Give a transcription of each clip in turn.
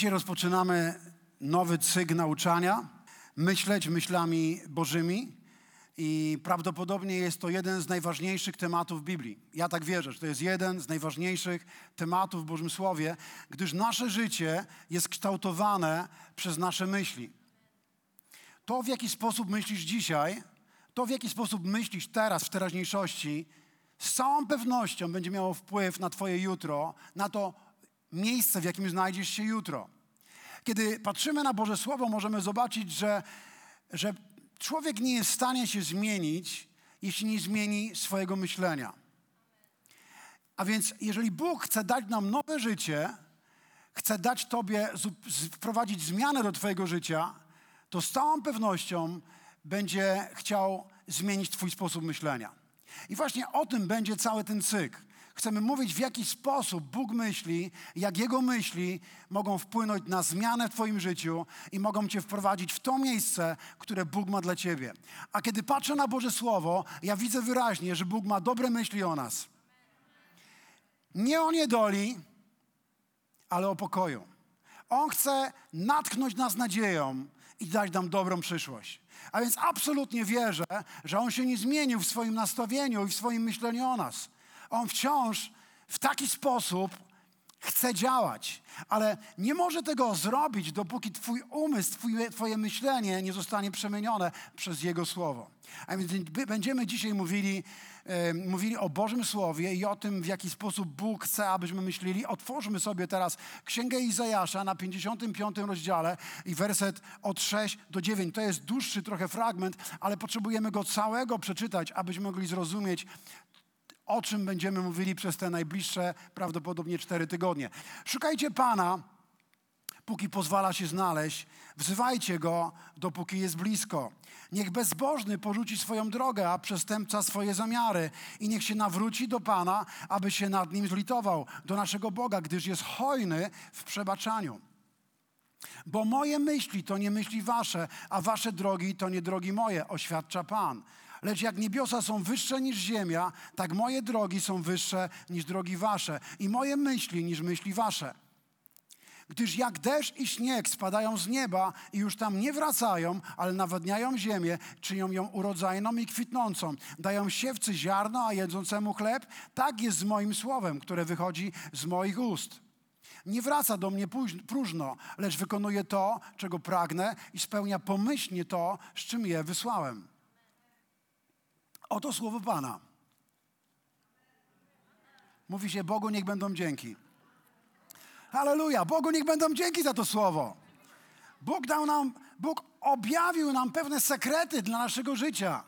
Dzisiaj rozpoczynamy nowy cykl nauczania, myśleć myślami Bożymi i prawdopodobnie jest to jeden z najważniejszych tematów Biblii. Ja tak wierzę, że to jest jeden z najważniejszych tematów w Bożym Słowie, gdyż nasze życie jest kształtowane przez nasze myśli. To, w jaki sposób myślisz dzisiaj, to, w jaki sposób myślisz teraz, w teraźniejszości, z całą pewnością będzie miało wpływ na Twoje jutro, na to miejsce, w jakim znajdziesz się jutro. Kiedy patrzymy na Boże Słowo, możemy zobaczyć, że, że człowiek nie jest w stanie się zmienić, jeśli nie zmieni swojego myślenia. A więc, jeżeli Bóg chce dać nam nowe życie, chce dać Tobie, wprowadzić zmianę do Twojego życia, to z całą pewnością będzie chciał zmienić Twój sposób myślenia. I właśnie o tym będzie cały ten cykl. Chcemy mówić, w jaki sposób Bóg myśli, jak Jego myśli mogą wpłynąć na zmianę w Twoim życiu i mogą Cię wprowadzić w to miejsce, które Bóg ma dla Ciebie. A kiedy patrzę na Boże Słowo, ja widzę wyraźnie, że Bóg ma dobre myśli o nas. Nie o niedoli, ale o pokoju. On chce natknąć nas nadzieją i dać nam dobrą przyszłość. A więc absolutnie wierzę, że On się nie zmienił w swoim nastawieniu i w swoim myśleniu o nas. On wciąż w taki sposób chce działać, ale nie może tego zrobić, dopóki Twój umysł, twoje, twoje myślenie nie zostanie przemienione przez Jego Słowo. A więc będziemy dzisiaj mówili, e, mówili o Bożym Słowie i o tym, w jaki sposób Bóg chce, abyśmy myśleli. Otwórzmy sobie teraz Księgę Izajasza na 55 rozdziale i werset od 6 do 9. To jest dłuższy trochę fragment, ale potrzebujemy go całego przeczytać, abyśmy mogli zrozumieć, o czym będziemy mówili przez te najbliższe prawdopodobnie cztery tygodnie. Szukajcie Pana, póki pozwala się znaleźć, wzywajcie Go, dopóki jest blisko. Niech bezbożny porzuci swoją drogę, a przestępca swoje zamiary i niech się nawróci do Pana, aby się nad nim zlitował, do naszego Boga, gdyż jest hojny w przebaczaniu. Bo moje myśli to nie myśli wasze, a wasze drogi to nie drogi moje, oświadcza Pan. Lecz jak niebiosa są wyższe niż ziemia, tak moje drogi są wyższe niż drogi wasze i moje myśli niż myśli wasze. Gdyż jak deszcz i śnieg spadają z nieba i już tam nie wracają, ale nawadniają ziemię, czynią ją urodzajną i kwitnącą, dają siewcy ziarno, a jedzącemu chleb, tak jest z moim słowem, które wychodzi z moich ust. Nie wraca do mnie próżno, lecz wykonuje to, czego pragnę i spełnia pomyślnie to, z czym je wysłałem. Oto słowo Pana. Mówi się Bogu niech będą dzięki. Halleluja, Bogu niech będą dzięki za to słowo. Bóg dał nam, Bóg objawił nam pewne sekrety dla naszego życia.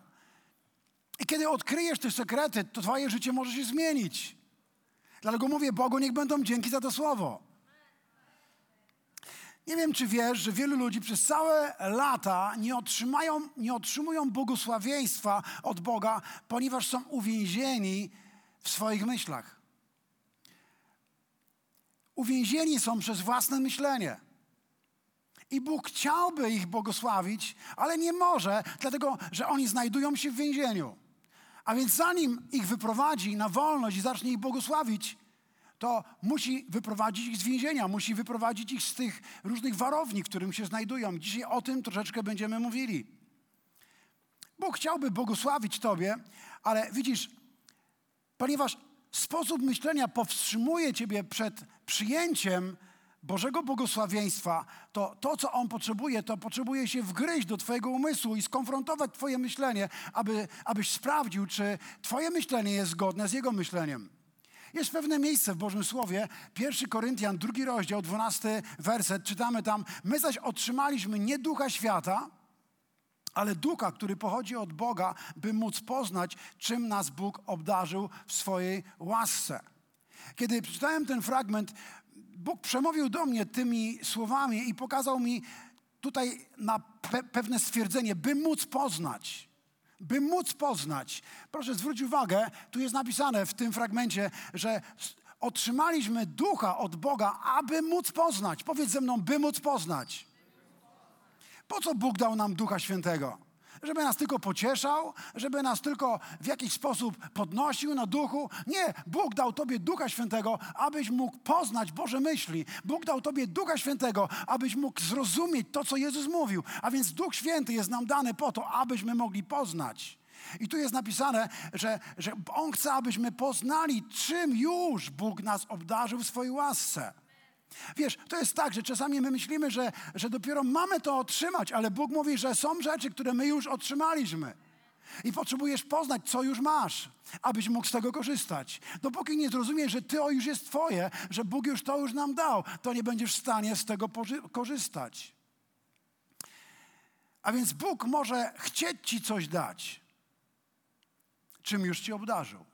I kiedy odkryjesz te sekrety, to twoje życie może się zmienić. Dlatego mówię, Bogu niech będą dzięki za to słowo. Nie wiem, czy wiesz, że wielu ludzi przez całe lata nie, otrzymają, nie otrzymują błogosławieństwa od Boga, ponieważ są uwięzieni w swoich myślach. Uwięzieni są przez własne myślenie. I Bóg chciałby ich błogosławić, ale nie może, dlatego że oni znajdują się w więzieniu. A więc zanim ich wyprowadzi na wolność i zacznie ich błogosławić, to musi wyprowadzić ich z więzienia, musi wyprowadzić ich z tych różnych warowni, w którym się znajdują. Dzisiaj o tym troszeczkę będziemy mówili. Bóg chciałby błogosławić Tobie, ale widzisz, ponieważ sposób myślenia powstrzymuje Ciebie przed przyjęciem Bożego błogosławieństwa, to to, co On potrzebuje, to potrzebuje się wgryźć do Twojego umysłu i skonfrontować Twoje myślenie, aby, abyś sprawdził, czy Twoje myślenie jest zgodne z Jego myśleniem. Jest pewne miejsce w Bożym Słowie, 1 Koryntian, drugi rozdział, 12 werset, czytamy tam, my zaś otrzymaliśmy nie ducha świata, ale ducha, który pochodzi od Boga, by móc poznać, czym nas Bóg obdarzył w swojej łasce. Kiedy przeczytałem ten fragment, Bóg przemówił do mnie tymi słowami i pokazał mi tutaj na pe pewne stwierdzenie, by móc poznać by móc poznać. Proszę zwróć uwagę, tu jest napisane w tym fragmencie, że otrzymaliśmy ducha od Boga, aby móc poznać. Powiedz ze mną, by móc poznać. Po co Bóg dał nam Ducha Świętego? Żeby nas tylko pocieszał, żeby nas tylko w jakiś sposób podnosił na duchu. Nie, Bóg dał Tobie Ducha Świętego, abyś mógł poznać Boże myśli. Bóg dał Tobie Ducha Świętego, abyś mógł zrozumieć to, co Jezus mówił. A więc Duch Święty jest nam dany po to, abyśmy mogli poznać. I tu jest napisane, że, że On chce, abyśmy poznali, czym już Bóg nas obdarzył w swojej łasce. Wiesz, to jest tak, że czasami my myślimy, że, że dopiero mamy to otrzymać, ale Bóg mówi, że są rzeczy, które my już otrzymaliśmy. I potrzebujesz poznać, co już masz, abyś mógł z tego korzystać. Dopóki nie zrozumiesz, że to już jest Twoje, że Bóg już to już nam dał, to nie będziesz w stanie z tego korzystać. A więc Bóg może chcieć Ci coś dać, czym już Ci obdarzył.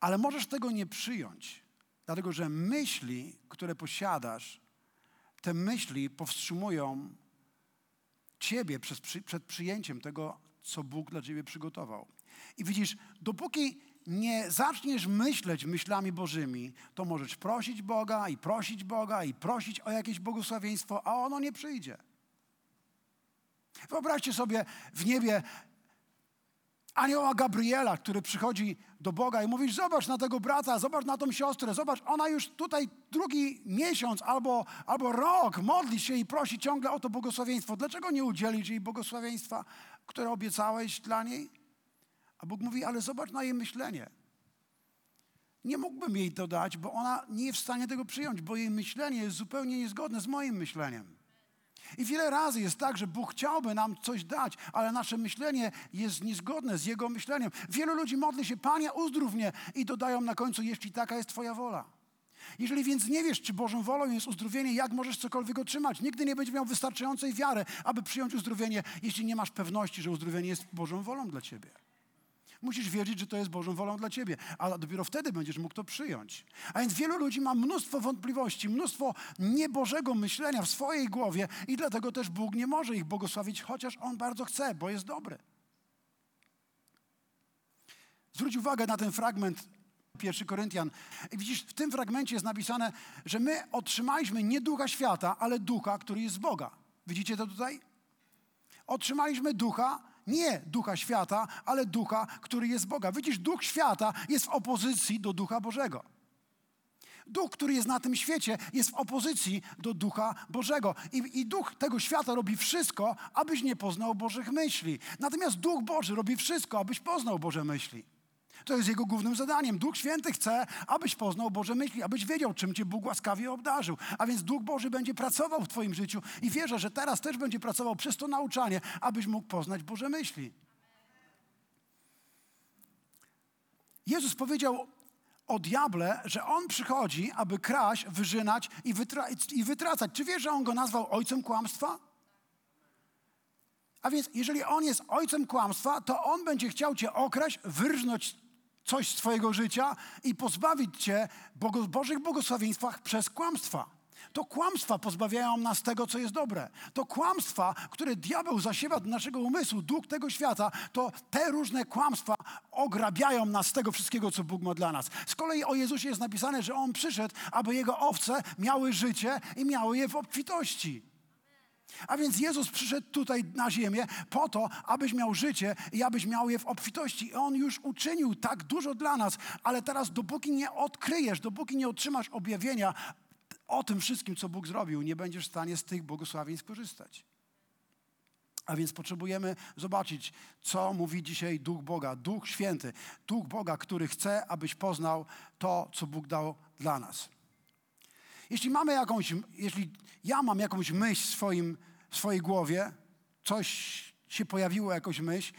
Ale możesz tego nie przyjąć Dlatego, że myśli, które posiadasz, te myśli powstrzymują Ciebie przez, przed przyjęciem tego, co Bóg dla Ciebie przygotował. I widzisz, dopóki nie zaczniesz myśleć myślami Bożymi, to możesz prosić Boga i prosić Boga i prosić o jakieś błogosławieństwo, a ono nie przyjdzie. Wyobraźcie sobie w niebie anioła Gabriela, który przychodzi do Boga i mówisz, zobacz na tego brata, zobacz na tą siostrę, zobacz, ona już tutaj drugi miesiąc albo, albo rok modli się i prosi ciągle o to błogosławieństwo. Dlaczego nie udzielić jej błogosławieństwa, które obiecałeś dla niej? A Bóg mówi, ale zobacz na jej myślenie. Nie mógłbym jej to dać, bo ona nie jest w stanie tego przyjąć, bo jej myślenie jest zupełnie niezgodne z moim myśleniem. I wiele razy jest tak, że Bóg chciałby nam coś dać, ale nasze myślenie jest niezgodne z Jego myśleniem. Wielu ludzi modli się, Panie, uzdrów mnie i dodają na końcu, jeśli taka jest Twoja wola. Jeżeli więc nie wiesz, czy Bożą wolą jest uzdrowienie, jak możesz cokolwiek otrzymać? Nigdy nie będziesz miał wystarczającej wiary, aby przyjąć uzdrowienie, jeśli nie masz pewności, że uzdrowienie jest Bożą wolą dla Ciebie. Musisz wiedzieć, że to jest Bożą wolą dla ciebie, a dopiero wtedy będziesz mógł to przyjąć. A więc wielu ludzi ma mnóstwo wątpliwości, mnóstwo niebożego myślenia w swojej głowie i dlatego też Bóg nie może ich błogosławić, chociaż On bardzo chce, bo jest dobry. Zwróć uwagę na ten fragment 1 Koryntian. I widzisz, w tym fragmencie jest napisane, że my otrzymaliśmy nie ducha świata, ale ducha, który jest z Boga. Widzicie to tutaj? Otrzymaliśmy ducha, nie ducha świata, ale ducha, który jest Boga. Widzisz, duch świata jest w opozycji do ducha Bożego. Duch, który jest na tym świecie, jest w opozycji do ducha Bożego. I, I, duch tego świata robi wszystko, abyś nie poznał Bożych myśli. Natomiast duch Boży robi wszystko, abyś poznał Boże myśli. To jest jego głównym zadaniem. Duch Święty chce, abyś poznał Boże myśli, abyś wiedział, czym cię Bóg łaskawie obdarzył. A więc Duch Boży będzie pracował w twoim życiu i wierzę, że teraz też będzie pracował przez to nauczanie, abyś mógł poznać Boże myśli. Jezus powiedział o diable, że on przychodzi, aby kraść, wyżynać i, wytra i wytracać. Czy wiesz, że on go nazwał ojcem kłamstwa? A więc, jeżeli on jest ojcem kłamstwa, to on będzie chciał cię okraść, wyrżnąć coś z Twojego życia i pozbawić Cię Bogo, Bożych błogosławieństwach przez kłamstwa. To kłamstwa pozbawiają nas tego, co jest dobre. To kłamstwa, które diabeł zasiewa do naszego umysłu, duch tego świata, to te różne kłamstwa ograbiają nas z tego wszystkiego, co Bóg ma dla nas. Z kolei o Jezusie jest napisane, że On przyszedł, aby Jego owce miały życie i miały je w obfitości. A więc Jezus przyszedł tutaj na ziemię po to, abyś miał życie i abyś miał je w obfitości. I On już uczynił tak dużo dla nas, ale teraz dopóki nie odkryjesz, dopóki nie otrzymasz objawienia o tym wszystkim, co Bóg zrobił, nie będziesz w stanie z tych błogosławień skorzystać. A więc potrzebujemy zobaczyć, co mówi dzisiaj Duch Boga, Duch Święty, Duch Boga, który chce, abyś poznał to, co Bóg dał dla nas. Jeśli mamy jakąś, jeśli ja mam jakąś myśl w, swoim, w swojej głowie, coś się pojawiło, jakąś myśl,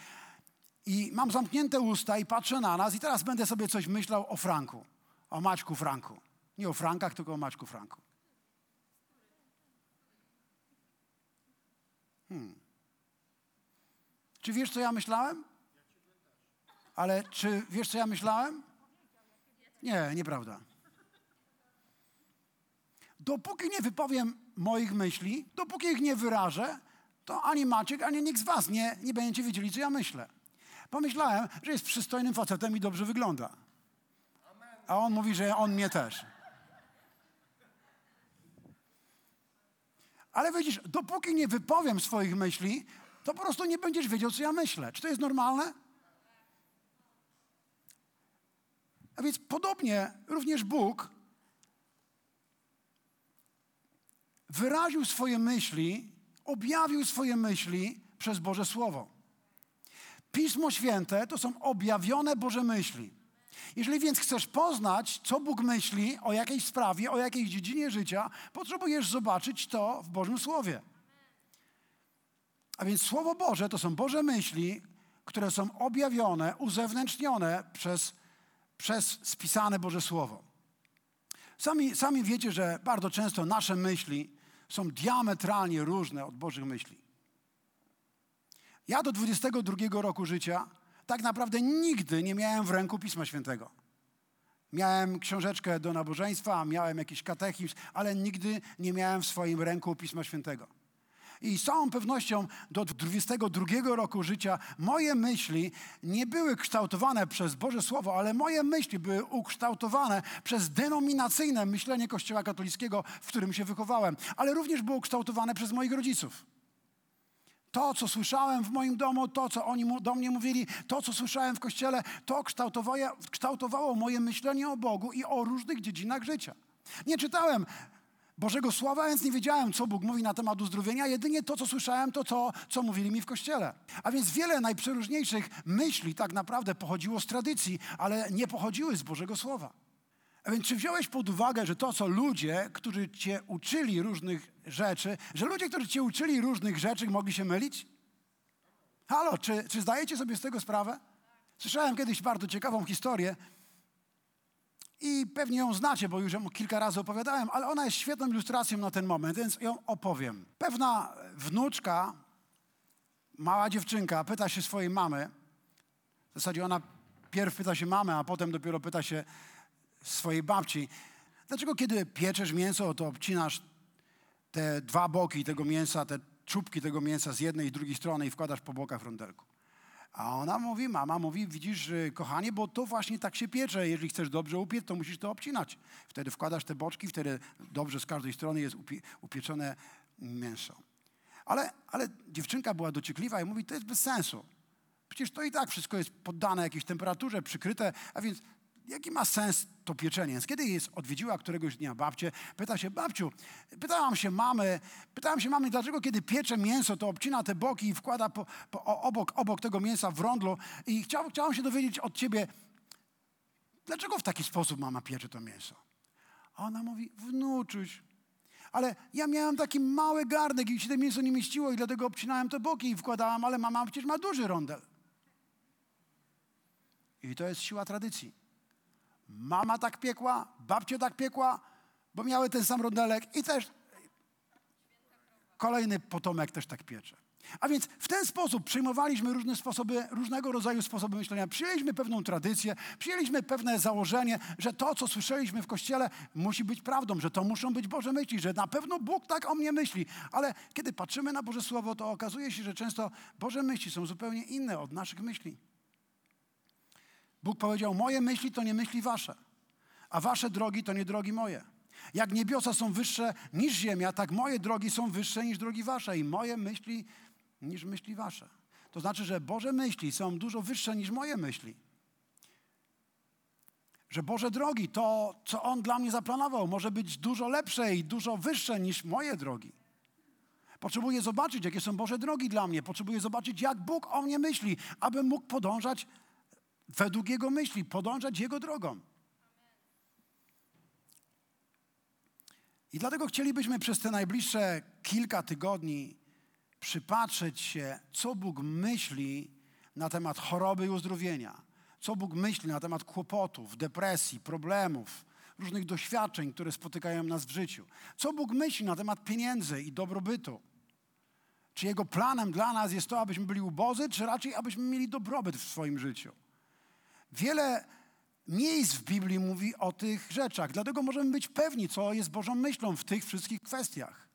i mam zamknięte usta i patrzę na nas i teraz będę sobie coś myślał o Franku, o Maćku Franku. Nie o Frankach, tylko o Maćku Franku. Hmm. Czy wiesz, co ja myślałem? Ale czy wiesz, co ja myślałem? Nie, nieprawda. Dopóki nie wypowiem moich myśli, dopóki ich nie wyrażę, to ani Maciek, ani nikt z was nie, nie będziecie wiedzieli, co ja myślę. Pomyślałem, że jest przystojnym facetem i dobrze wygląda. A on mówi, że on mnie też. Ale widzisz, dopóki nie wypowiem swoich myśli, to po prostu nie będziesz wiedział, co ja myślę. Czy to jest normalne? A więc podobnie również Bóg wyraził swoje myśli, objawił swoje myśli przez Boże Słowo. Pismo Święte to są objawione Boże myśli. Jeżeli więc chcesz poznać, co Bóg myśli o jakiejś sprawie, o jakiejś dziedzinie życia, potrzebujesz zobaczyć to w Bożym Słowie. A więc Słowo Boże to są Boże myśli, które są objawione, uzewnętrznione przez, przez spisane Boże Słowo. Sami, sami wiecie, że bardzo często nasze myśli są diametralnie różne od Bożych myśli. Ja do 22 roku życia tak naprawdę nigdy nie miałem w ręku Pisma Świętego. Miałem książeczkę do nabożeństwa, miałem jakiś katechizm, ale nigdy nie miałem w swoim ręku Pisma Świętego. I z całą pewnością do 22 roku życia moje myśli nie były kształtowane przez Boże Słowo, ale moje myśli były ukształtowane przez denominacyjne myślenie Kościoła katolickiego, w którym się wychowałem, ale również było kształtowane przez moich rodziców. To, co słyszałem w moim domu, to, co oni do mnie mówili, to, co słyszałem w kościele, to kształtowało, kształtowało moje myślenie o Bogu i o różnych dziedzinach życia. Nie czytałem Bożego Słowa, więc nie wiedziałem, co Bóg mówi na temat uzdrowienia. Jedynie to, co słyszałem, to to, co mówili mi w kościele. A więc wiele najprzeróżniejszych myśli tak naprawdę pochodziło z tradycji, ale nie pochodziły z Bożego Słowa. A więc czy wziąłeś pod uwagę, że to, co ludzie, którzy cię uczyli różnych rzeczy, że ludzie, którzy cię uczyli różnych rzeczy, mogli się mylić? Halo, czy, czy zdajecie sobie z tego sprawę? Słyszałem kiedyś bardzo ciekawą historię i pewnie ją znacie, bo już ją kilka razy opowiadałem, ale ona jest świetną ilustracją na ten moment, więc ją opowiem. Pewna wnuczka, mała dziewczynka, pyta się swojej mamy, w zasadzie ona pierw pyta się mamy, a potem dopiero pyta się swojej babci, dlaczego kiedy pieczesz mięso, to obcinasz te dwa boki tego mięsa, te czubki tego mięsa z jednej i drugiej strony i wkładasz po bokach w rondelku. A ona mówi, mama mówi, widzisz, kochanie, bo to właśnie tak się piecze. Jeżeli chcesz dobrze upiec, to musisz to obcinać. Wtedy wkładasz te boczki, wtedy dobrze z każdej strony jest upie, upieczone mięso. Ale, ale dziewczynka była dociekliwa i mówi, to jest bez sensu. Przecież to i tak wszystko jest poddane jakiejś temperaturze, przykryte, a więc jaki ma sens to pieczenie? Więc kiedy jest odwiedziła któregoś dnia babcię, pyta się, babciu, pytałam się mamy, pytałam się mamy, dlaczego kiedy piecze mięso, to obcina te boki i wkłada po, po, obok, obok tego mięsa w rondlo i chciał, chciałam się dowiedzieć od ciebie, dlaczego w taki sposób mama piecze to mięso? A ona mówi, wnuczuś, ale ja miałam taki mały garnek i się to mięso nie mieściło i dlatego obcinałem te boki i wkładałam, ale mama przecież ma duży rondel. I to jest siła tradycji. Mama tak piekła, babcia tak piekła, bo miały ten sam rondelek i też kolejny potomek też tak piecze. A więc w ten sposób przyjmowaliśmy różne sposoby, różnego rodzaju sposoby myślenia. Przyjęliśmy pewną tradycję, przyjęliśmy pewne założenie, że to, co słyszeliśmy w kościele, musi być prawdą, że to muszą być Boże myśli, że na pewno Bóg tak o mnie myśli. Ale kiedy patrzymy na Boże Słowo, to okazuje się, że często Boże myśli są zupełnie inne od naszych myśli. Bóg powiedział: Moje myśli to nie myśli wasze, a wasze drogi to nie drogi moje. Jak niebiosa są wyższe niż ziemia, tak moje drogi są wyższe niż drogi wasze i moje myśli niż myśli wasze. To znaczy, że Boże myśli są dużo wyższe niż moje myśli. Że Boże drogi, to co On dla mnie zaplanował, może być dużo lepsze i dużo wyższe niż moje drogi. Potrzebuję zobaczyć, jakie są Boże drogi dla mnie. Potrzebuję zobaczyć, jak Bóg o mnie myśli, abym mógł podążać według Jego myśli, podążać Jego drogą. I dlatego chcielibyśmy przez te najbliższe kilka tygodni przypatrzeć się, co Bóg myśli na temat choroby i uzdrowienia, co Bóg myśli na temat kłopotów, depresji, problemów, różnych doświadczeń, które spotykają nas w życiu, co Bóg myśli na temat pieniędzy i dobrobytu. Czy Jego planem dla nas jest to, abyśmy byli ubodzy, czy raczej abyśmy mieli dobrobyt w swoim życiu? Wiele miejsc w Biblii mówi o tych rzeczach, dlatego możemy być pewni, co jest Bożą myślą w tych wszystkich kwestiach.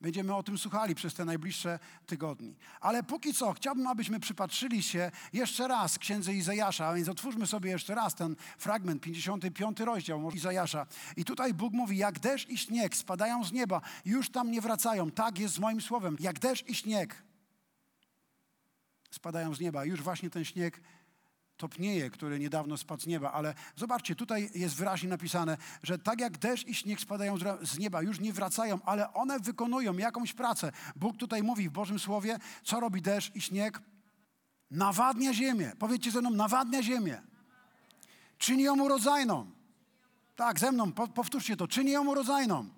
Będziemy o tym słuchali przez te najbliższe tygodnie. Ale póki co chciałbym, abyśmy przypatrzyli się jeszcze raz księdze Izajasza, a więc otwórzmy sobie jeszcze raz ten fragment, 55 rozdział Izajasza. I tutaj Bóg mówi, jak deszcz i śnieg spadają z nieba, już tam nie wracają. Tak jest z moim słowem, jak deszcz i śnieg spadają z nieba. Już właśnie ten śnieg topnieje, który niedawno spadł z nieba, ale zobaczcie, tutaj jest wyraźnie napisane, że tak jak deszcz i śnieg spadają z nieba, już nie wracają, ale one wykonują jakąś pracę. Bóg tutaj mówi w Bożym Słowie, co robi deszcz i śnieg? Nawadnia ziemię. Powiedzcie ze mną, nawadnia ziemię. Czyni ją urodzajną. Tak, ze mną, powtórzcie to. Czyni ją urodzajną.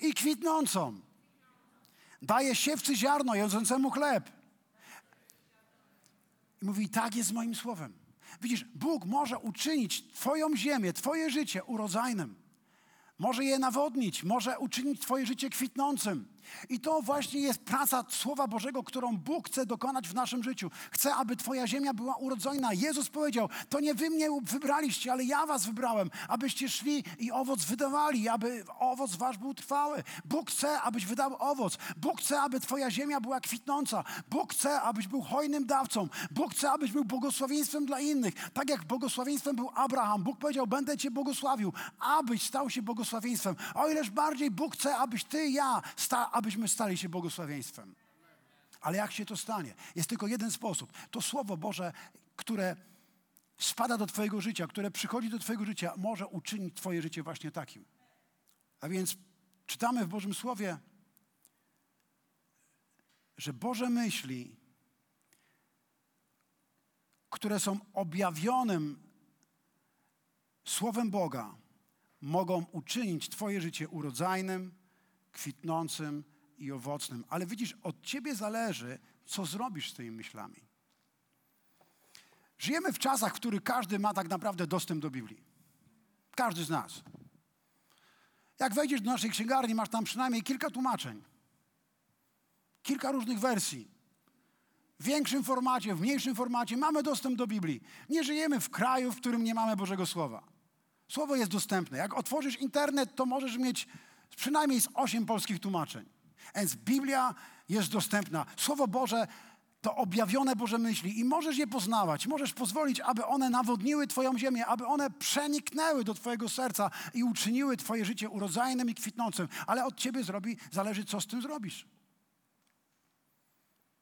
I kwitnącą. Daje siewcy ziarno, jedzącemu chleb. I mówi, tak jest moim słowem. Widzisz, Bóg może uczynić Twoją ziemię, Twoje życie urodzajnym. Może je nawodnić, może uczynić Twoje życie kwitnącym. I to właśnie jest praca Słowa Bożego, którą Bóg chce dokonać w naszym życiu. Chce, aby Twoja ziemia była urodzona. Jezus powiedział: To nie wy mnie wybraliście, ale ja Was wybrałem, abyście szli i owoc wydawali, aby owoc Wasz był trwały. Bóg chce, abyś wydał owoc. Bóg chce, aby Twoja ziemia była kwitnąca. Bóg chce, abyś był hojnym dawcą. Bóg chce, abyś był błogosławieństwem dla innych. Tak jak błogosławieństwem był Abraham. Bóg powiedział: Będę Cię błogosławił, abyś stał się błogosławieństwem. O ileż bardziej Bóg chce, abyś Ty, ja, sta, abyśmy stali się błogosławieństwem. Ale jak się to stanie? Jest tylko jeden sposób. To Słowo Boże, które spada do Twojego życia, które przychodzi do Twojego życia, może uczynić Twoje życie właśnie takim. A więc czytamy w Bożym Słowie, że Boże myśli, które są objawionym Słowem Boga, mogą uczynić Twoje życie urodzajnym, kwitnącym i owocnym. Ale widzisz, od ciebie zależy, co zrobisz z tymi myślami. Żyjemy w czasach, w których każdy ma tak naprawdę dostęp do Biblii. Każdy z nas. Jak wejdziesz do naszej księgarni, masz tam przynajmniej kilka tłumaczeń. Kilka różnych wersji. W większym formacie, w mniejszym formacie mamy dostęp do Biblii. Nie żyjemy w kraju, w którym nie mamy Bożego Słowa. Słowo jest dostępne. Jak otworzysz internet, to możesz mieć przynajmniej z osiem polskich tłumaczeń. Więc Biblia jest dostępna. Słowo Boże to objawione Boże myśli i możesz je poznawać. Możesz pozwolić, aby one nawodniły Twoją ziemię, aby one przeniknęły do Twojego serca i uczyniły Twoje życie urodzajnym i kwitnącym. Ale od Ciebie zrobi, zależy, co z tym zrobisz.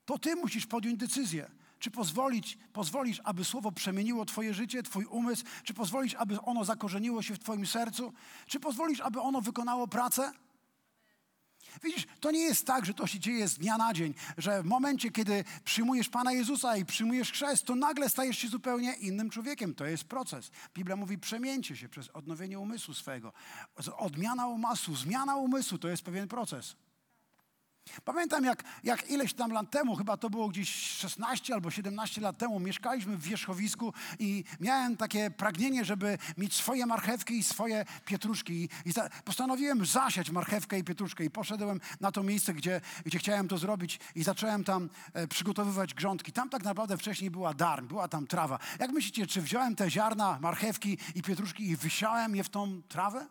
To Ty musisz podjąć decyzję. Czy pozwolić, pozwolisz, aby słowo przemieniło Twoje życie, Twój umysł? Czy pozwolisz, aby ono zakorzeniło się w Twoim sercu? Czy pozwolisz, aby ono wykonało pracę? Widzisz, to nie jest tak, że to się dzieje z dnia na dzień, że w momencie, kiedy przyjmujesz Pana Jezusa i przyjmujesz chrzest, to nagle stajesz się zupełnie innym człowiekiem. To jest proces. Biblia mówi, przemieńcie się przez odnowienie umysłu swego. Odmiana umysłu, zmiana umysłu to jest pewien proces. Pamiętam, jak, jak ileś tam lat temu, chyba to było gdzieś 16 albo 17 lat temu, mieszkaliśmy w wierzchowisku i miałem takie pragnienie, żeby mieć swoje marchewki i swoje pietruszki. I, postanowiłem zasiać marchewkę i pietruszkę i poszedłem na to miejsce, gdzie, gdzie chciałem to zrobić i zacząłem tam e, przygotowywać grządki. Tam tak naprawdę wcześniej była darm, była tam trawa. Jak myślicie, czy wziąłem te ziarna marchewki i pietruszki i wysiałem je w tą trawę?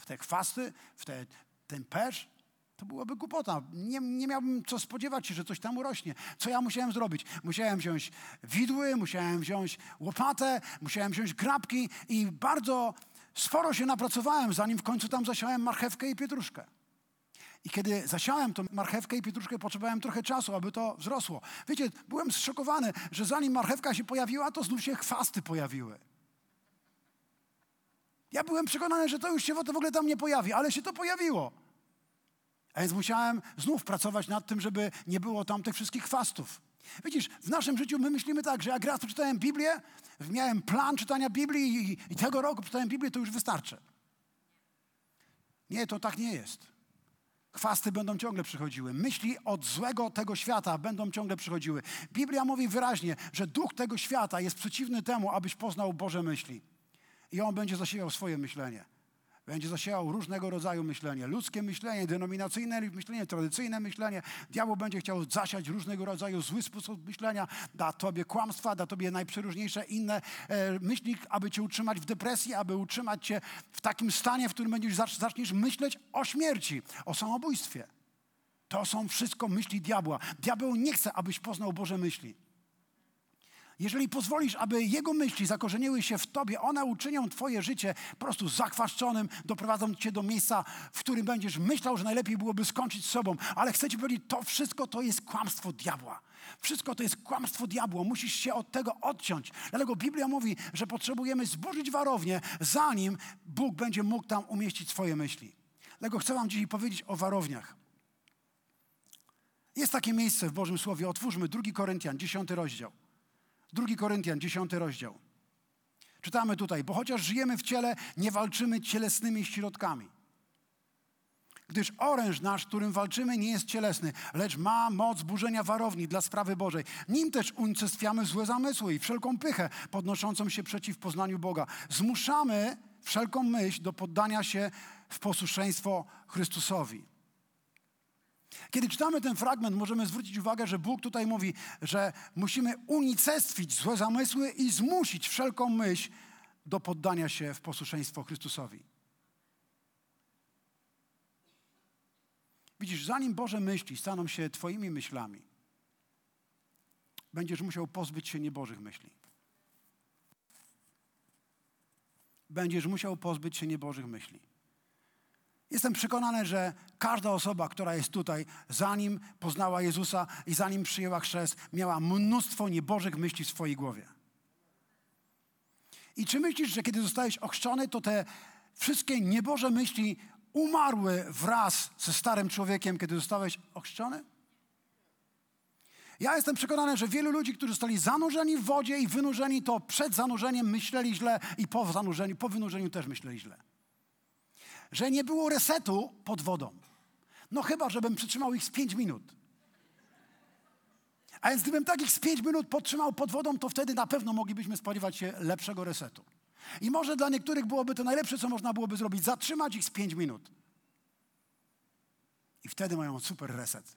W te chwasty? W te, ten perz? To byłoby głupota. Nie, nie miałbym co spodziewać się, że coś tam urośnie. Co ja musiałem zrobić? Musiałem wziąć widły, musiałem wziąć łopatę, musiałem wziąć grabki i bardzo sporo się napracowałem, zanim w końcu tam zasiałem marchewkę i pietruszkę. I kiedy zasiałem tą marchewkę i pietruszkę, potrzebowałem trochę czasu, aby to wzrosło. Wiecie, byłem zszokowany, że zanim marchewka się pojawiła, to znów się chwasty pojawiły. Ja byłem przekonany, że to już się w ogóle tam nie pojawi, ale się to pojawiło. A więc musiałem znów pracować nad tym, żeby nie było tam tych wszystkich chwastów. Widzisz, w naszym życiu my myślimy tak, że jak raz przeczytałem Biblię, miałem plan czytania Biblii i, i tego roku przeczytałem Biblię, to już wystarczy. Nie, to tak nie jest. Chwasty będą ciągle przychodziły. Myśli od złego tego świata będą ciągle przychodziły. Biblia mówi wyraźnie, że duch tego świata jest przeciwny temu, abyś poznał Boże myśli. I on będzie zasiewał swoje myślenie. Będzie zasiewał różnego rodzaju myślenie. Ludzkie myślenie, denominacyjne myślenie, tradycyjne myślenie. Diabeł będzie chciał zasiać różnego rodzaju zły sposób myślenia. Da tobie kłamstwa, da tobie najprzeróżniejsze inne e, myśli, aby cię utrzymać w depresji, aby utrzymać cię w takim stanie, w którym będziesz zaczniesz myśleć o śmierci, o samobójstwie. To są wszystko myśli diabła. Diabeł nie chce, abyś poznał Boże myśli. Jeżeli pozwolisz, aby Jego myśli zakorzeniły się w Tobie, one uczynią Twoje życie po prostu zakwaszczonym, doprowadzą Cię do miejsca, w którym będziesz myślał, że najlepiej byłoby skończyć z sobą. Ale chcę Ci powiedzieć, to wszystko to jest kłamstwo diabła. Wszystko to jest kłamstwo diabła. Musisz się od tego odciąć. Dlatego Biblia mówi, że potrzebujemy zburzyć warownię, zanim Bóg będzie mógł tam umieścić swoje myśli. Dlatego chcę Wam dzisiaj powiedzieć o warowniach. Jest takie miejsce w Bożym Słowie. Otwórzmy 2 Koryntian, 10 rozdział. 2 Koryntian, 10 rozdział. Czytamy tutaj, bo chociaż żyjemy w ciele, nie walczymy cielesnymi środkami. Gdyż oręż nasz, którym walczymy, nie jest cielesny, lecz ma moc burzenia warowni dla sprawy Bożej. Nim też unicestwiamy złe zamysły i wszelką pychę podnoszącą się przeciw poznaniu Boga. Zmuszamy wszelką myśl do poddania się w posłuszeństwo Chrystusowi. Kiedy czytamy ten fragment, możemy zwrócić uwagę, że Bóg tutaj mówi, że musimy unicestwić złe zamysły i zmusić wszelką myśl do poddania się w posłuszeństwo Chrystusowi. Widzisz, zanim Boże myśli staną się Twoimi myślami, będziesz musiał pozbyć się niebożych myśli. Będziesz musiał pozbyć się niebożych myśli. Jestem przekonany, że każda osoba, która jest tutaj, zanim poznała Jezusa i zanim przyjęła chrzest, miała mnóstwo niebożych myśli w swojej głowie. I czy myślisz, że kiedy zostałeś ochrzczony, to te wszystkie nieboże myśli umarły wraz ze starym człowiekiem, kiedy zostałeś ochrzczony? Ja jestem przekonany, że wielu ludzi, którzy zostali zanurzeni w wodzie i wynurzeni, to przed zanurzeniem myśleli źle i po zanurzeniu, po wynurzeniu też myśleli źle. Że nie było resetu pod wodą. No chyba, żebym przytrzymał ich z 5 minut. A więc gdybym takich z 5 minut podtrzymał pod wodą, to wtedy na pewno moglibyśmy spodziewać się lepszego resetu. I może dla niektórych byłoby to najlepsze, co można byłoby zrobić, zatrzymać ich z 5 minut. I wtedy mają super reset.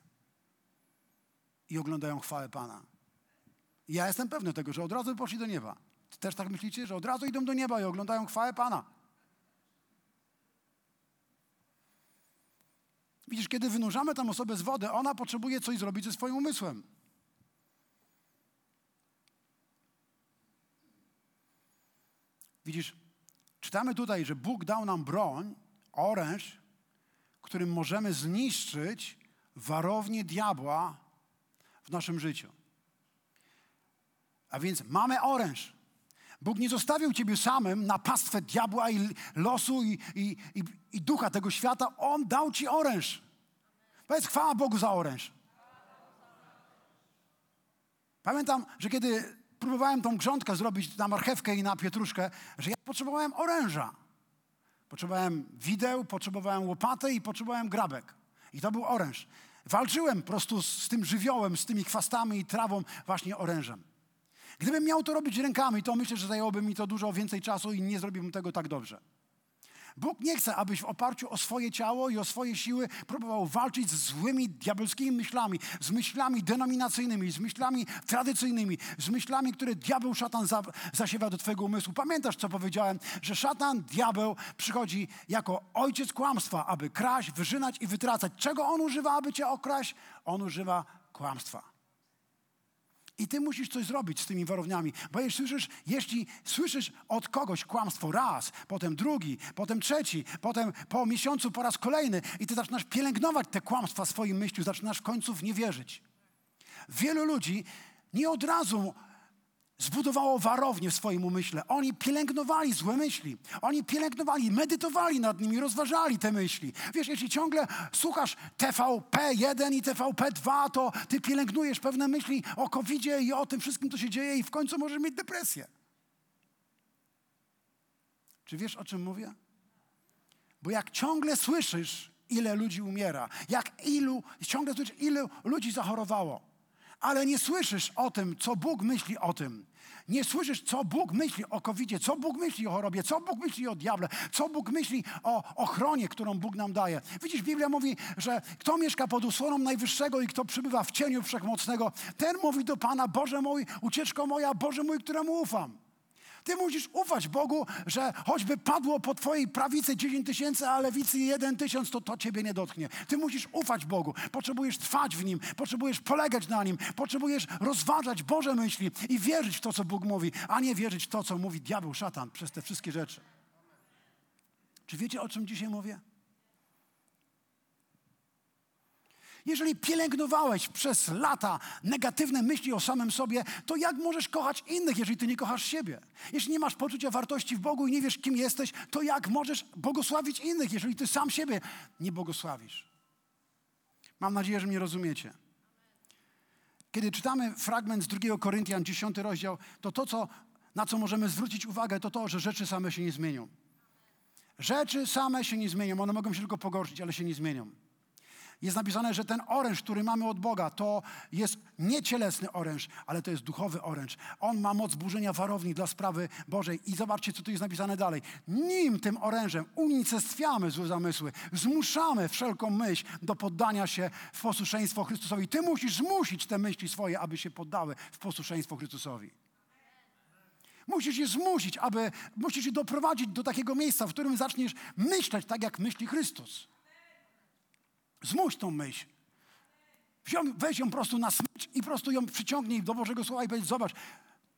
I oglądają chwałę Pana. Ja jestem pewny tego, że od razu poszli do nieba. Też tak myślicie, że od razu idą do nieba i oglądają chwałę Pana. Widzisz, kiedy wynurzamy tam osobę z wody, ona potrzebuje coś zrobić ze swoim umysłem. Widzisz, czytamy tutaj, że Bóg dał nam broń, oręż, którym możemy zniszczyć warownię diabła w naszym życiu. A więc mamy oręż. Bóg nie zostawił ciebie samym na pastwę diabła i losu i, i, i, i ducha tego świata. On dał ci oręż. Powiedz chwała Bogu za oręż. Pamiętam, że kiedy próbowałem tą grządkę zrobić na marchewkę i na pietruszkę, że ja potrzebowałem oręża. Potrzebowałem wideł, potrzebowałem łopaty i potrzebowałem grabek. I to był oręż. Walczyłem po prostu z tym żywiołem, z tymi chwastami i trawą właśnie orężem. Gdybym miał to robić rękami, to myślę, że zajęłoby mi to dużo więcej czasu i nie zrobiłbym tego tak dobrze. Bóg nie chce, abyś w oparciu o swoje ciało i o swoje siły próbował walczyć z złymi diabelskimi myślami, z myślami denominacyjnymi, z myślami tradycyjnymi, z myślami, które diabeł, szatan za, zasiewa do twojego umysłu. Pamiętasz, co powiedziałem, że szatan, diabeł przychodzi jako ojciec kłamstwa, aby kraść, wyżynać i wytracać. Czego on używa, aby cię okraść? On używa kłamstwa. I ty musisz coś zrobić z tymi warowniami. Bo jeśli słyszysz, jeśli słyszysz od kogoś kłamstwo raz, potem drugi, potem trzeci, potem po miesiącu po raz kolejny i ty zaczynasz pielęgnować te kłamstwa swoim myśli, zaczynasz w końcu w nie wierzyć. Wielu ludzi nie od razu zbudowało warownię w swoim umyśle. Oni pielęgnowali złe myśli. Oni pielęgnowali, medytowali nad nimi, rozważali te myśli. Wiesz, jeśli ciągle słuchasz TVP1 i TVP2, to ty pielęgnujesz pewne myśli o covid i o tym wszystkim, co się dzieje i w końcu możesz mieć depresję. Czy wiesz, o czym mówię? Bo jak ciągle słyszysz, ile ludzi umiera, jak ilu, ciągle słyszysz, ilu ludzi zachorowało, ale nie słyszysz o tym, co Bóg myśli o tym. Nie słyszysz, co Bóg myśli o covid co Bóg myśli o chorobie, co Bóg myśli o diable, co Bóg myśli o ochronie, którą Bóg nam daje. Widzisz, Biblia mówi, że kto mieszka pod usłoną Najwyższego i kto przybywa w cieniu Wszechmocnego, ten mówi do Pana, Boże mój, ucieczko moja, Boże mój, któremu ufam. Ty musisz ufać Bogu, że choćby padło po twojej prawicy 10 tysięcy, a lewicy 1 tysiąc, to to ciebie nie dotknie. Ty musisz ufać Bogu. Potrzebujesz trwać w Nim, potrzebujesz polegać na Nim, potrzebujesz rozważać Boże myśli i wierzyć w to, co Bóg mówi, a nie wierzyć w to, co mówi diabeł, szatan przez te wszystkie rzeczy. Czy wiecie, o czym dzisiaj mówię? Jeżeli pielęgnowałeś przez lata negatywne myśli o samym sobie, to jak możesz kochać innych, jeżeli ty nie kochasz siebie? Jeśli nie masz poczucia wartości w Bogu i nie wiesz, kim jesteś, to jak możesz błogosławić innych, jeżeli ty sam siebie nie błogosławisz? Mam nadzieję, że mnie rozumiecie. Kiedy czytamy fragment z 2 Koryntian, 10 rozdział, to to, co, na co możemy zwrócić uwagę, to to, że rzeczy same się nie zmienią. Rzeczy same się nie zmienią. One mogą się tylko pogorszyć, ale się nie zmienią jest napisane, że ten oręż, który mamy od Boga, to jest nie cielesny oręż, ale to jest duchowy oręż. On ma moc burzenia warowni dla sprawy Bożej. I zobaczcie, co tu jest napisane dalej. Nim tym orężem unicestwiamy złe zamysły, zmuszamy wszelką myśl do poddania się w posłuszeństwo Chrystusowi. Ty musisz zmusić te myśli swoje, aby się poddały w posłuszeństwo Chrystusowi. Musisz je zmusić, aby, musisz je doprowadzić do takiego miejsca, w którym zaczniesz myśleć tak, jak myśli Chrystus. Zmuś tą myśl. Weź ją po prostu na smycz i po prostu ją przyciągnij do Bożego Słowa i powiedz, zobacz,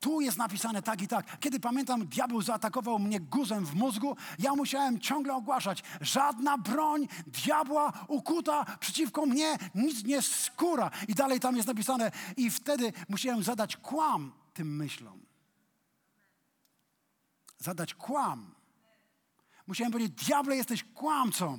tu jest napisane tak i tak. Kiedy pamiętam, diabeł zaatakował mnie guzem w mózgu, ja musiałem ciągle ogłaszać, żadna broń diabła ukuta przeciwko mnie nic nie skóra. I dalej tam jest napisane i wtedy musiałem zadać kłam tym myślom. Zadać kłam. Musiałem powiedzieć, diable jesteś kłamcą.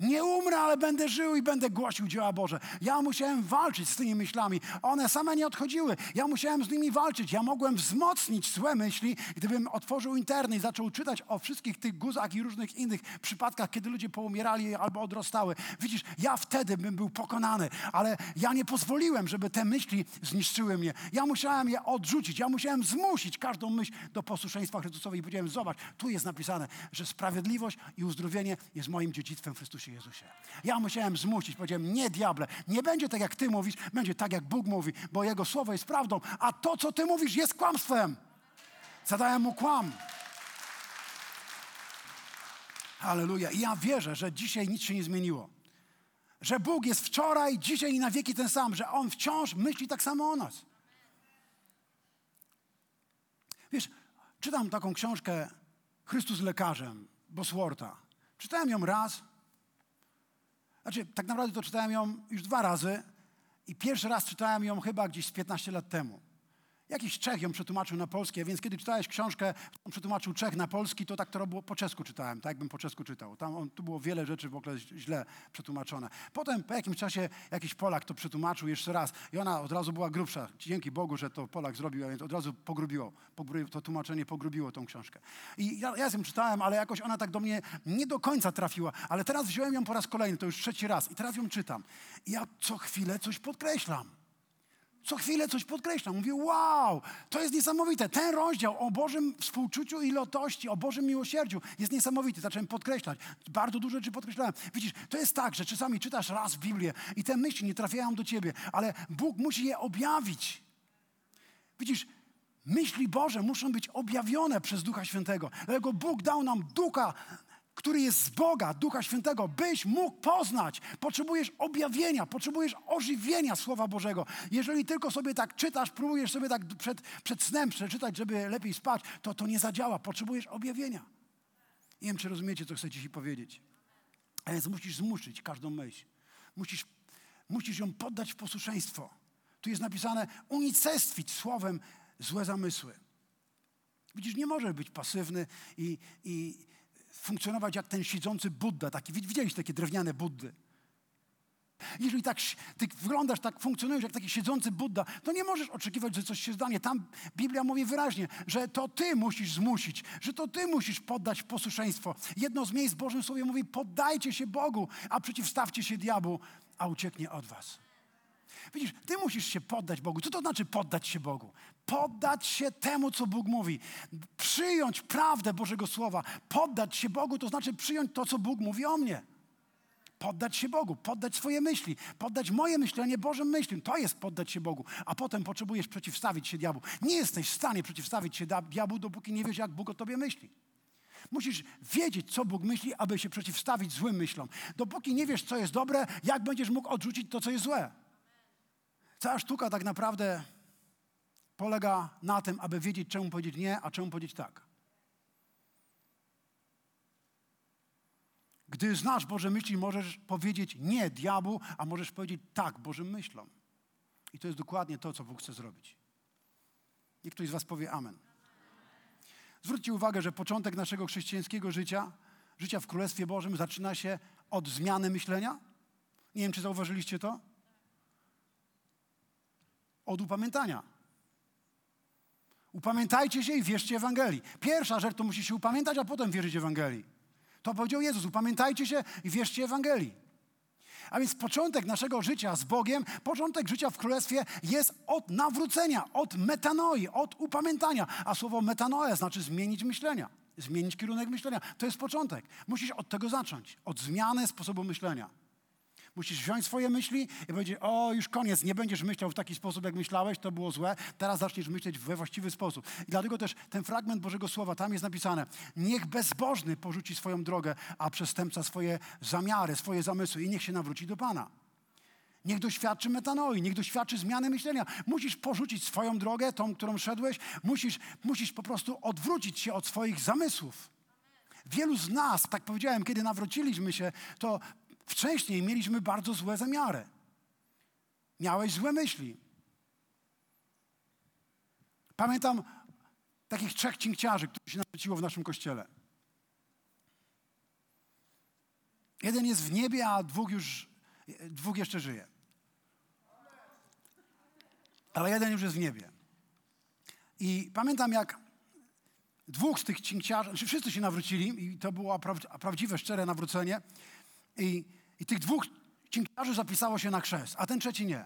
Nie umrę, ale będę żył i będę głosił dzieła Boże. Ja musiałem walczyć z tymi myślami. One same nie odchodziły. Ja musiałem z nimi walczyć. Ja mogłem wzmocnić złe myśli, gdybym otworzył internet i zaczął czytać o wszystkich tych guzach i różnych innych przypadkach, kiedy ludzie poumierali albo odrostały. Widzisz, ja wtedy bym był pokonany, ale ja nie pozwoliłem, żeby te myśli zniszczyły mnie. Ja musiałem je odrzucić. Ja musiałem zmusić każdą myśl do posłuszeństwa Chrystusowi i powiedziałem, zobacz, tu jest napisane, że sprawiedliwość i uzdrowienie jest moim dziedzictwem w Chrystusie Jezusie. Ja musiałem zmusić, powiedziałem, nie diable, nie będzie tak jak ty mówisz, będzie tak jak Bóg mówi, bo Jego słowo jest prawdą, a to, co ty mówisz, jest kłamstwem. Zadałem mu kłam. Halleluja. I ja wierzę, że dzisiaj nic się nie zmieniło. Że Bóg jest wczoraj, dzisiaj i na wieki ten sam, że On wciąż myśli tak samo o nas. Wiesz, czytam taką książkę Chrystus lekarzem Bosworta. Czytałem ją raz znaczy, tak naprawdę to czytałem ją już dwa razy i pierwszy raz czytałem ją chyba gdzieś 15 lat temu. Jakiś Czech ją przetłumaczył na polski, a więc kiedy czytałeś książkę, którą przetłumaczył Czech na polski, to tak to było po czesku czytałem, tak jakbym po czesku czytał. Tam on, tu było wiele rzeczy w ogóle źle przetłumaczone. Potem po jakimś czasie jakiś Polak to przetłumaczył jeszcze raz i ona od razu była grubsza. Dzięki Bogu, że to Polak zrobił, a więc od razu pogrubiło. To tłumaczenie pogrubiło tą książkę. I ja, ja ją czytałem, ale jakoś ona tak do mnie nie do końca trafiła. Ale teraz wziąłem ją po raz kolejny, to już trzeci raz i teraz ją czytam. I ja co chwilę coś podkreślam. Co chwilę coś podkreślam. Mówię, wow, to jest niesamowite. Ten rozdział o Bożym współczuciu i lotości, o Bożym miłosierdziu jest niesamowity. Zacząłem podkreślać. Bardzo dużo rzeczy podkreślałem. Widzisz, to jest tak, że czasami czytasz raz Biblię i te myśli nie trafiają do ciebie, ale Bóg musi je objawić. Widzisz, myśli Boże muszą być objawione przez Ducha Świętego. Dlatego Bóg dał nam ducha który jest z Boga, Ducha Świętego, byś mógł poznać. Potrzebujesz objawienia, potrzebujesz ożywienia Słowa Bożego. Jeżeli tylko sobie tak czytasz, próbujesz sobie tak przed, przed snem przeczytać, żeby lepiej spać, to to nie zadziała. Potrzebujesz objawienia. Nie wiem, czy rozumiecie, co chcę Ci powiedzieć. A więc musisz zmuszyć każdą myśl. Musisz, musisz ją poddać w posłuszeństwo. Tu jest napisane unicestwić słowem złe zamysły. Widzisz, nie możesz być pasywny i, i, funkcjonować jak ten siedzący Budda. Taki, widzieliście takie drewniane Buddy? Jeżeli tak ty wyglądasz, tak funkcjonujesz jak taki siedzący Buddha, to nie możesz oczekiwać, że coś się zdanie. Tam Biblia mówi wyraźnie, że to ty musisz zmusić, że to ty musisz poddać posłuszeństwo. Jedno z miejsc w Bożym Słowie mówi, poddajcie się Bogu, a przeciwstawcie się diabłu, a ucieknie od was. Widzisz, ty musisz się poddać Bogu. Co to znaczy poddać się Bogu? Poddać się temu, co Bóg mówi. Przyjąć prawdę Bożego Słowa. Poddać się Bogu to znaczy przyjąć to, co Bóg mówi o mnie. Poddać się Bogu, poddać swoje myśli, poddać moje myślenie Bożym myślom. To jest poddać się Bogu. A potem potrzebujesz przeciwstawić się diabłu. Nie jesteś w stanie przeciwstawić się diabłu, dopóki nie wiesz, jak Bóg o tobie myśli. Musisz wiedzieć, co Bóg myśli, aby się przeciwstawić złym myślom. Dopóki nie wiesz, co jest dobre, jak będziesz mógł odrzucić to, co jest złe. Cała sztuka tak naprawdę polega na tym, aby wiedzieć, czemu powiedzieć nie, a czemu powiedzieć tak. Gdy znasz Boże myśli, możesz powiedzieć nie diabłu, a możesz powiedzieć tak Bożym myślom. I to jest dokładnie to, co Bóg chce zrobić. Niech ktoś z Was powie Amen. Zwróćcie uwagę, że początek naszego chrześcijańskiego życia, życia w Królestwie Bożym, zaczyna się od zmiany myślenia. Nie wiem, czy zauważyliście to? Od upamiętania. Upamiętajcie się i wierzcie Ewangelii. Pierwsza rzecz to musi się upamiętać, a potem wierzyć Ewangelii. To powiedział Jezus. Upamiętajcie się i wierzcie Ewangelii. A więc początek naszego życia z Bogiem, początek życia w Królestwie jest od nawrócenia, od metanoi, od upamiętania. A słowo metanoia znaczy zmienić myślenia, zmienić kierunek myślenia. To jest początek. Musisz od tego zacząć, od zmiany sposobu myślenia. Musisz wziąć swoje myśli i powiedzieć, o już koniec, nie będziesz myślał w taki sposób, jak myślałeś, to było złe, teraz zaczniesz myśleć we właściwy sposób. I dlatego też ten fragment Bożego Słowa, tam jest napisane, niech bezbożny porzuci swoją drogę, a przestępca swoje zamiary, swoje zamysły i niech się nawróci do Pana. Niech doświadczy metanoi, niech doświadczy zmiany myślenia. Musisz porzucić swoją drogę, tą, którą szedłeś. Musisz, musisz po prostu odwrócić się od swoich zamysłów. Wielu z nas, tak powiedziałem, kiedy nawróciliśmy się, to Wcześniej mieliśmy bardzo złe zamiary. Miałeś złe myśli. Pamiętam takich trzech cinkciarzy, którzy się nawróciło w naszym kościele. Jeden jest w niebie, a dwóch już, dwóch jeszcze żyje. Ale jeden już jest w niebie. I pamiętam, jak dwóch z tych cinkciarzy, znaczy wszyscy się nawrócili i to było prawdziwe, szczere nawrócenie. I i tych dwóch dziękciarzy zapisało się na chrzest, a ten trzeci nie.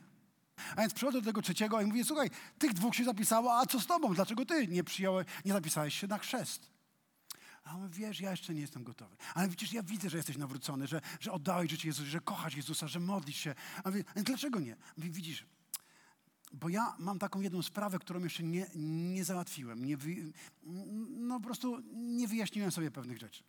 A więc przychodzę do tego trzeciego i mówię, słuchaj, tych dwóch się zapisało, a co z tobą? Dlaczego ty nie przyjąłeś, nie zapisałeś się na chrzest? A on mówi, wiesz, ja jeszcze nie jestem gotowy. Ale widzisz, ja widzę, że jesteś nawrócony, że, że oddałeś życie Jezusowi, że kochasz Jezusa, że modlisz się. A mówię, dlaczego nie? Widzisz, bo ja mam taką jedną sprawę, którą jeszcze nie, nie załatwiłem. Nie wy, no po prostu nie wyjaśniłem sobie pewnych rzeczy.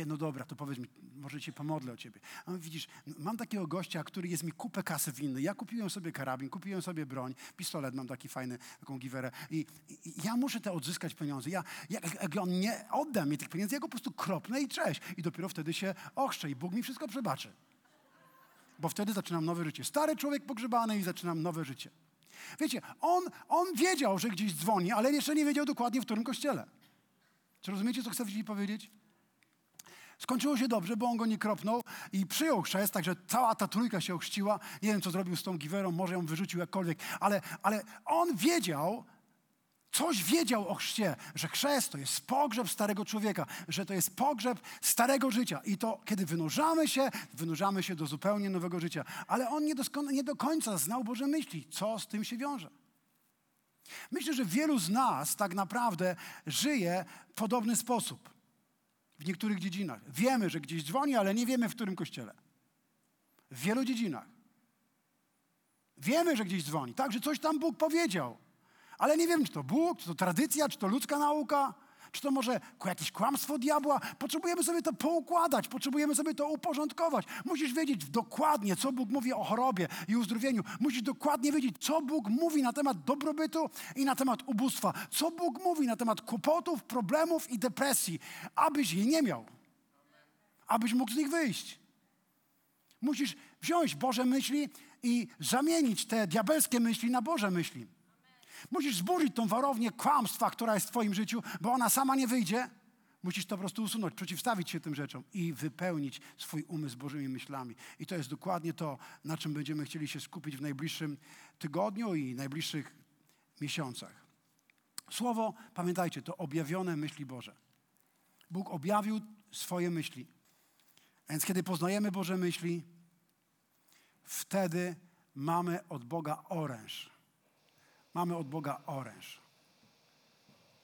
A no dobra, to powiedz mi, może cię pomodlę o ciebie. A on, widzisz, mam takiego gościa, który jest mi kupę kasy winny. Ja kupiłem sobie karabin, kupiłem sobie broń, pistolet mam taki fajny, taką giwerę i, i ja muszę te odzyskać pieniądze. Ja, jak, on nie odda mi tych pieniędzy, ja go po prostu kropnę i cześć. I dopiero wtedy się ochrzczę i Bóg mi wszystko przebaczy. Bo wtedy zaczynam nowe życie. Stary człowiek pogrzebany i zaczynam nowe życie. Wiecie, on, on wiedział, że gdzieś dzwoni, ale jeszcze nie wiedział dokładnie, w którym kościele. Czy rozumiecie, co chcę ci powiedzieć? Skończyło się dobrze, bo on go nie kropnął i przyjął chrzest, także cała ta trójka się ochrzciła. Nie wiem, co zrobił z tą giwerą, może ją wyrzucił jakkolwiek, ale, ale on wiedział, coś wiedział o chrzcie, że chrzest to jest pogrzeb starego człowieka, że to jest pogrzeb starego życia. I to, kiedy wynurzamy się, wynurzamy się do zupełnie nowego życia. Ale on nie, nie do końca znał Boże myśli, co z tym się wiąże. Myślę, że wielu z nas tak naprawdę żyje w podobny sposób w niektórych dziedzinach. Wiemy, że gdzieś dzwoni, ale nie wiemy, w którym kościele. W wielu dziedzinach. Wiemy, że gdzieś dzwoni, tak, że coś tam Bóg powiedział. Ale nie wiem, czy to Bóg, czy to tradycja, czy to ludzka nauka. Czy to może jakieś kłamstwo diabła? Potrzebujemy sobie to poukładać, potrzebujemy sobie to uporządkować. Musisz wiedzieć dokładnie, co Bóg mówi o chorobie i uzdrowieniu. Musisz dokładnie wiedzieć, co Bóg mówi na temat dobrobytu i na temat ubóstwa. Co Bóg mówi na temat kłopotów, problemów i depresji, abyś je nie miał. Abyś mógł z nich wyjść. Musisz wziąć Boże myśli i zamienić te diabelskie myśli na Boże myśli. Musisz zburzyć tą warownię kłamstwa, która jest w Twoim życiu, bo ona sama nie wyjdzie. Musisz to po prostu usunąć, przeciwstawić się tym rzeczom i wypełnić swój umysł Bożymi myślami. I to jest dokładnie to, na czym będziemy chcieli się skupić w najbliższym tygodniu i najbliższych miesiącach. Słowo, pamiętajcie, to objawione myśli Boże. Bóg objawił swoje myśli. Więc kiedy poznajemy Boże myśli, wtedy mamy od Boga oręż mamy od Boga oręż,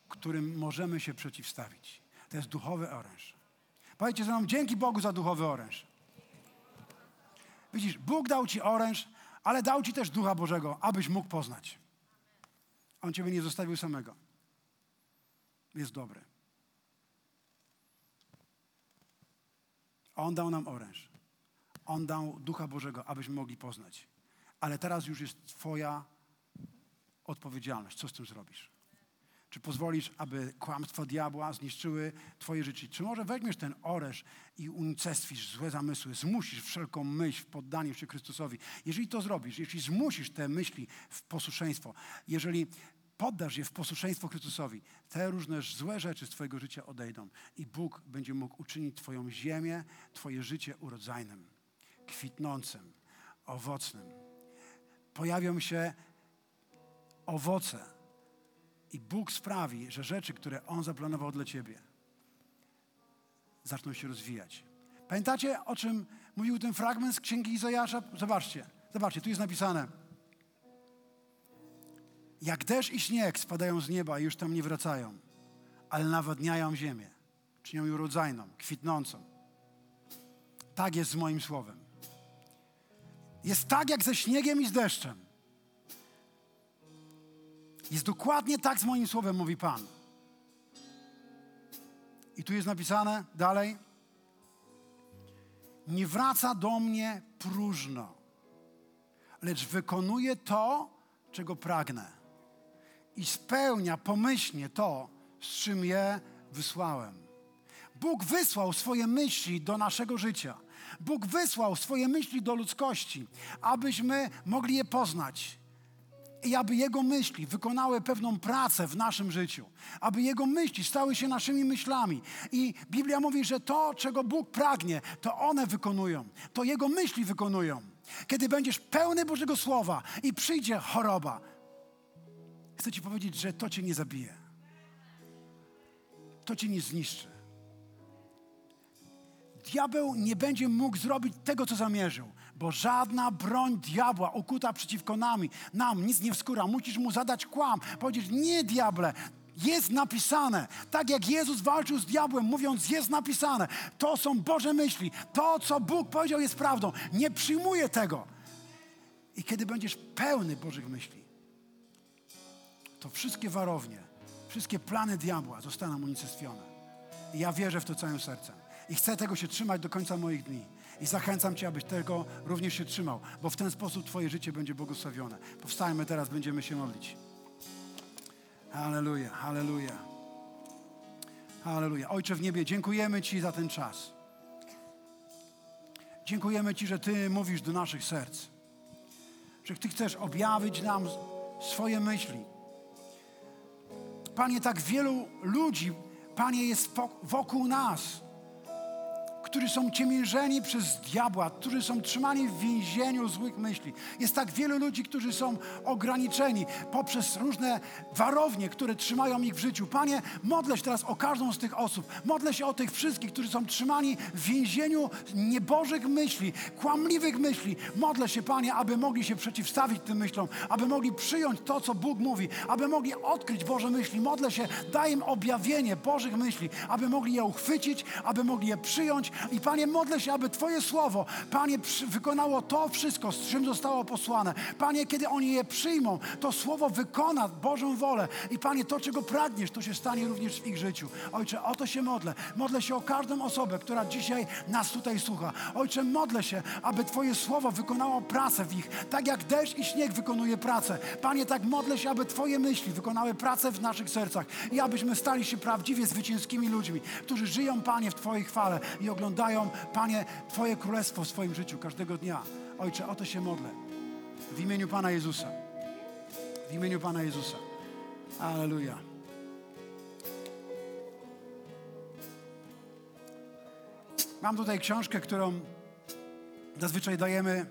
którym możemy się przeciwstawić. To jest duchowy oręż. Powiedzcie ze mną, dzięki Bogu za duchowy oręż. Widzisz, Bóg dał ci oręż, ale dał ci też Ducha Bożego, abyś mógł poznać. On ciebie nie zostawił samego. Jest dobry. On dał nam oręż. On dał Ducha Bożego, abyśmy mogli poznać. Ale teraz już jest Twoja odpowiedzialność. Co z tym zrobisz? Czy pozwolisz, aby kłamstwa diabła zniszczyły Twoje życie? Czy może weźmiesz ten oręż i unicestwisz złe zamysły, zmusisz wszelką myśl w poddaniu się Chrystusowi? Jeżeli to zrobisz, jeśli zmusisz te myśli w posłuszeństwo, jeżeli poddasz je w posłuszeństwo Chrystusowi, te różne złe rzeczy z Twojego życia odejdą i Bóg będzie mógł uczynić Twoją ziemię, Twoje życie urodzajnym, kwitnącym, owocnym. Pojawią się owoce i Bóg sprawi, że rzeczy, które On zaplanował dla Ciebie, zaczną się rozwijać. Pamiętacie, o czym mówił ten fragment z Księgi Izajasza? Zobaczcie, zobaczcie, tu jest napisane. Jak deszcz i śnieg spadają z nieba i już tam nie wracają, ale nawadniają ziemię, czynią ją rodzajną, kwitnącą. Tak jest z moim słowem. Jest tak jak ze śniegiem i z deszczem. Jest dokładnie tak z moim słowem, mówi Pan. I tu jest napisane dalej. Nie wraca do mnie próżno, lecz wykonuje to, czego pragnę. I spełnia pomyślnie to, z czym je wysłałem. Bóg wysłał swoje myśli do naszego życia. Bóg wysłał swoje myśli do ludzkości, abyśmy mogli je poznać i aby Jego myśli wykonały pewną pracę w naszym życiu, aby Jego myśli stały się naszymi myślami. I Biblia mówi, że to, czego Bóg pragnie, to one wykonują, to Jego myśli wykonują. Kiedy będziesz pełny Bożego Słowa i przyjdzie choroba, chcę Ci powiedzieć, że to Cię nie zabije. To Cię nie zniszczy. Diabeł nie będzie mógł zrobić tego, co zamierzył bo żadna broń diabła ukuta przeciwko nami, nam nic nie wskóra. Musisz mu zadać kłam, powiedzieć, nie diable, jest napisane. Tak jak Jezus walczył z diabłem, mówiąc, jest napisane. To są Boże myśli. To, co Bóg powiedział, jest prawdą. Nie przyjmuję tego. I kiedy będziesz pełny Bożych myśli, to wszystkie warownie, wszystkie plany diabła zostaną unicestwione. I ja wierzę w to całym sercem. I chcę tego się trzymać do końca moich dni. I zachęcam Cię, abyś tego również się trzymał, bo w ten sposób Twoje życie będzie błogosławione. Powstajmy teraz, będziemy się modlić. Halleluja, halleluja. Halleluja. Ojcze w niebie, dziękujemy Ci za ten czas. Dziękujemy Ci, że Ty mówisz do naszych serc. Że Ty chcesz objawić nam swoje myśli. Panie, tak wielu ludzi, Panie, jest wokół nas którzy są ciemiężeni przez diabła, którzy są trzymani w więzieniu złych myśli. Jest tak wielu ludzi, którzy są ograniczeni poprzez różne warownie, które trzymają ich w życiu. Panie, modlę się teraz o każdą z tych osób. Modlę się o tych wszystkich, którzy są trzymani w więzieniu niebożych myśli, kłamliwych myśli. Modlę się, Panie, aby mogli się przeciwstawić tym myślom, aby mogli przyjąć to, co Bóg mówi, aby mogli odkryć Boże myśli. Modlę się, daj im objawienie Bożych myśli, aby mogli je uchwycić, aby mogli je przyjąć, i Panie, modlę się, aby Twoje słowo, Panie, wykonało to wszystko, z czym zostało posłane. Panie, kiedy oni je przyjmą, to słowo wykona Bożą wolę. I Panie, to, czego pragniesz, to się stanie również w ich życiu. Ojcze, o to się modlę. Modlę się o każdą osobę, która dzisiaj nas tutaj słucha. Ojcze, modlę się, aby Twoje słowo wykonało pracę w ich, tak jak deszcz i śnieg wykonuje pracę. Panie, tak modlę się, aby Twoje myśli wykonały pracę w naszych sercach i abyśmy stali się prawdziwie zwycięskimi ludźmi, którzy żyją, Panie, w Twojej chwale i oglądają oglądają, Panie, Twoje królestwo w swoim życiu każdego dnia. Ojcze, o to się modlę. W imieniu Pana Jezusa. W imieniu Pana Jezusa. Aleluja. Mam tutaj książkę, którą zazwyczaj dajemy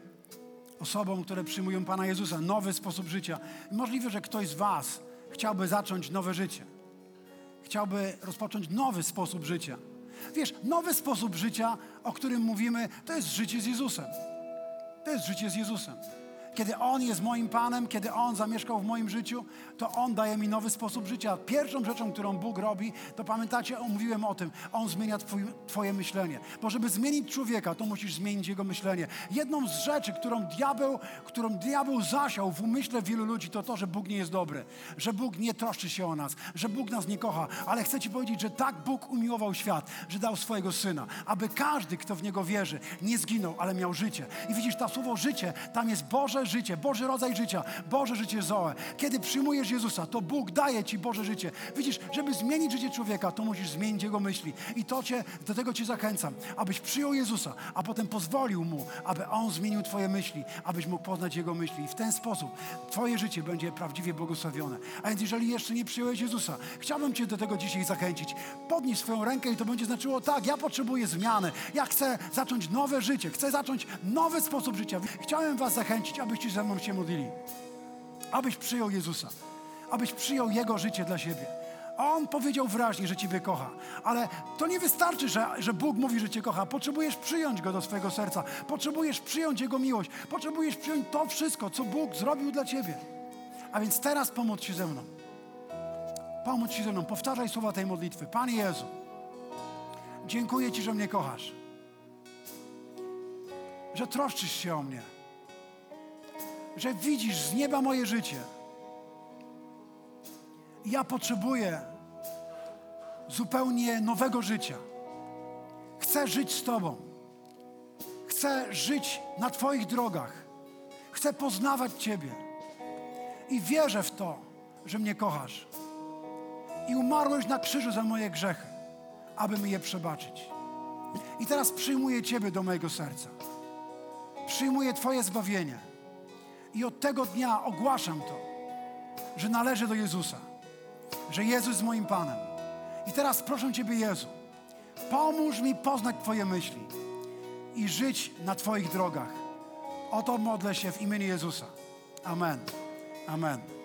osobom, które przyjmują Pana Jezusa. Nowy sposób życia. Możliwe, że ktoś z Was chciałby zacząć nowe życie. Chciałby rozpocząć nowy sposób życia. Wiesz, nowy sposób życia, o którym mówimy, to jest życie z Jezusem. To jest życie z Jezusem. Kiedy On jest moim Panem, kiedy On zamieszkał w moim życiu, to On daje mi nowy sposób życia. Pierwszą rzeczą, którą Bóg robi, to pamiętacie, mówiłem o tym, On zmienia twój, Twoje myślenie. Bo żeby zmienić człowieka, to musisz zmienić jego myślenie. Jedną z rzeczy, którą diabeł, którą diabeł zasiał w umyśle wielu ludzi, to to, że Bóg nie jest dobry, że Bóg nie troszczy się o nas, że Bóg nas nie kocha. Ale chcę Ci powiedzieć, że tak Bóg umiłował świat, że dał swojego Syna, aby każdy, kto w Niego wierzy, nie zginął, ale miał życie. I widzisz, to słowo życie, tam jest Boże życie, Boży rodzaj życia, Boże życie Zoe. Kiedy przyjmujesz Jezusa, to Bóg daje Ci Boże życie. Widzisz, żeby zmienić życie człowieka, to musisz zmienić jego myśli. I to cię, do tego Cię zachęcam, abyś przyjął Jezusa, a potem pozwolił Mu, aby On zmienił Twoje myśli, abyś mógł poznać Jego myśli. I w ten sposób Twoje życie będzie prawdziwie błogosławione. A więc jeżeli jeszcze nie przyjąłeś Jezusa, chciałbym Cię do tego dzisiaj zachęcić. Podnieś swoją rękę i to będzie znaczyło tak, ja potrzebuję zmiany. Ja chcę zacząć nowe życie, chcę zacząć nowy sposób życia. Chciałem Was zachęcić, abyście ze mną się modlili. Abyś przyjął Jezusa. Abyś przyjął Jego życie dla siebie. On powiedział wyraźnie, że Ciebie kocha. Ale to nie wystarczy, że, że Bóg mówi, że Cię kocha. Potrzebujesz przyjąć Go do swojego serca. Potrzebujesz przyjąć Jego miłość. Potrzebujesz przyjąć to wszystko, co Bóg zrobił dla Ciebie. A więc teraz pomódl się ze mną. Pomódl się ze mną. Powtarzaj słowa tej modlitwy. Panie Jezu, dziękuję Ci, że mnie kochasz. Że troszczysz się o mnie. Że widzisz z nieba moje życie. Ja potrzebuję zupełnie nowego życia. Chcę żyć z Tobą. Chcę żyć na Twoich drogach. Chcę poznawać Ciebie. I wierzę w to, że mnie kochasz. I umarłeś na krzyżu za moje grzechy, aby mi je przebaczyć. I teraz przyjmuję Ciebie do mojego serca. Przyjmuję Twoje zbawienie. I od tego dnia ogłaszam to, że należę do Jezusa że Jezus jest moim Panem. I teraz proszę Ciebie, Jezu, pomóż mi poznać Twoje myśli i żyć na Twoich drogach. O to modlę się w imieniu Jezusa. Amen. Amen.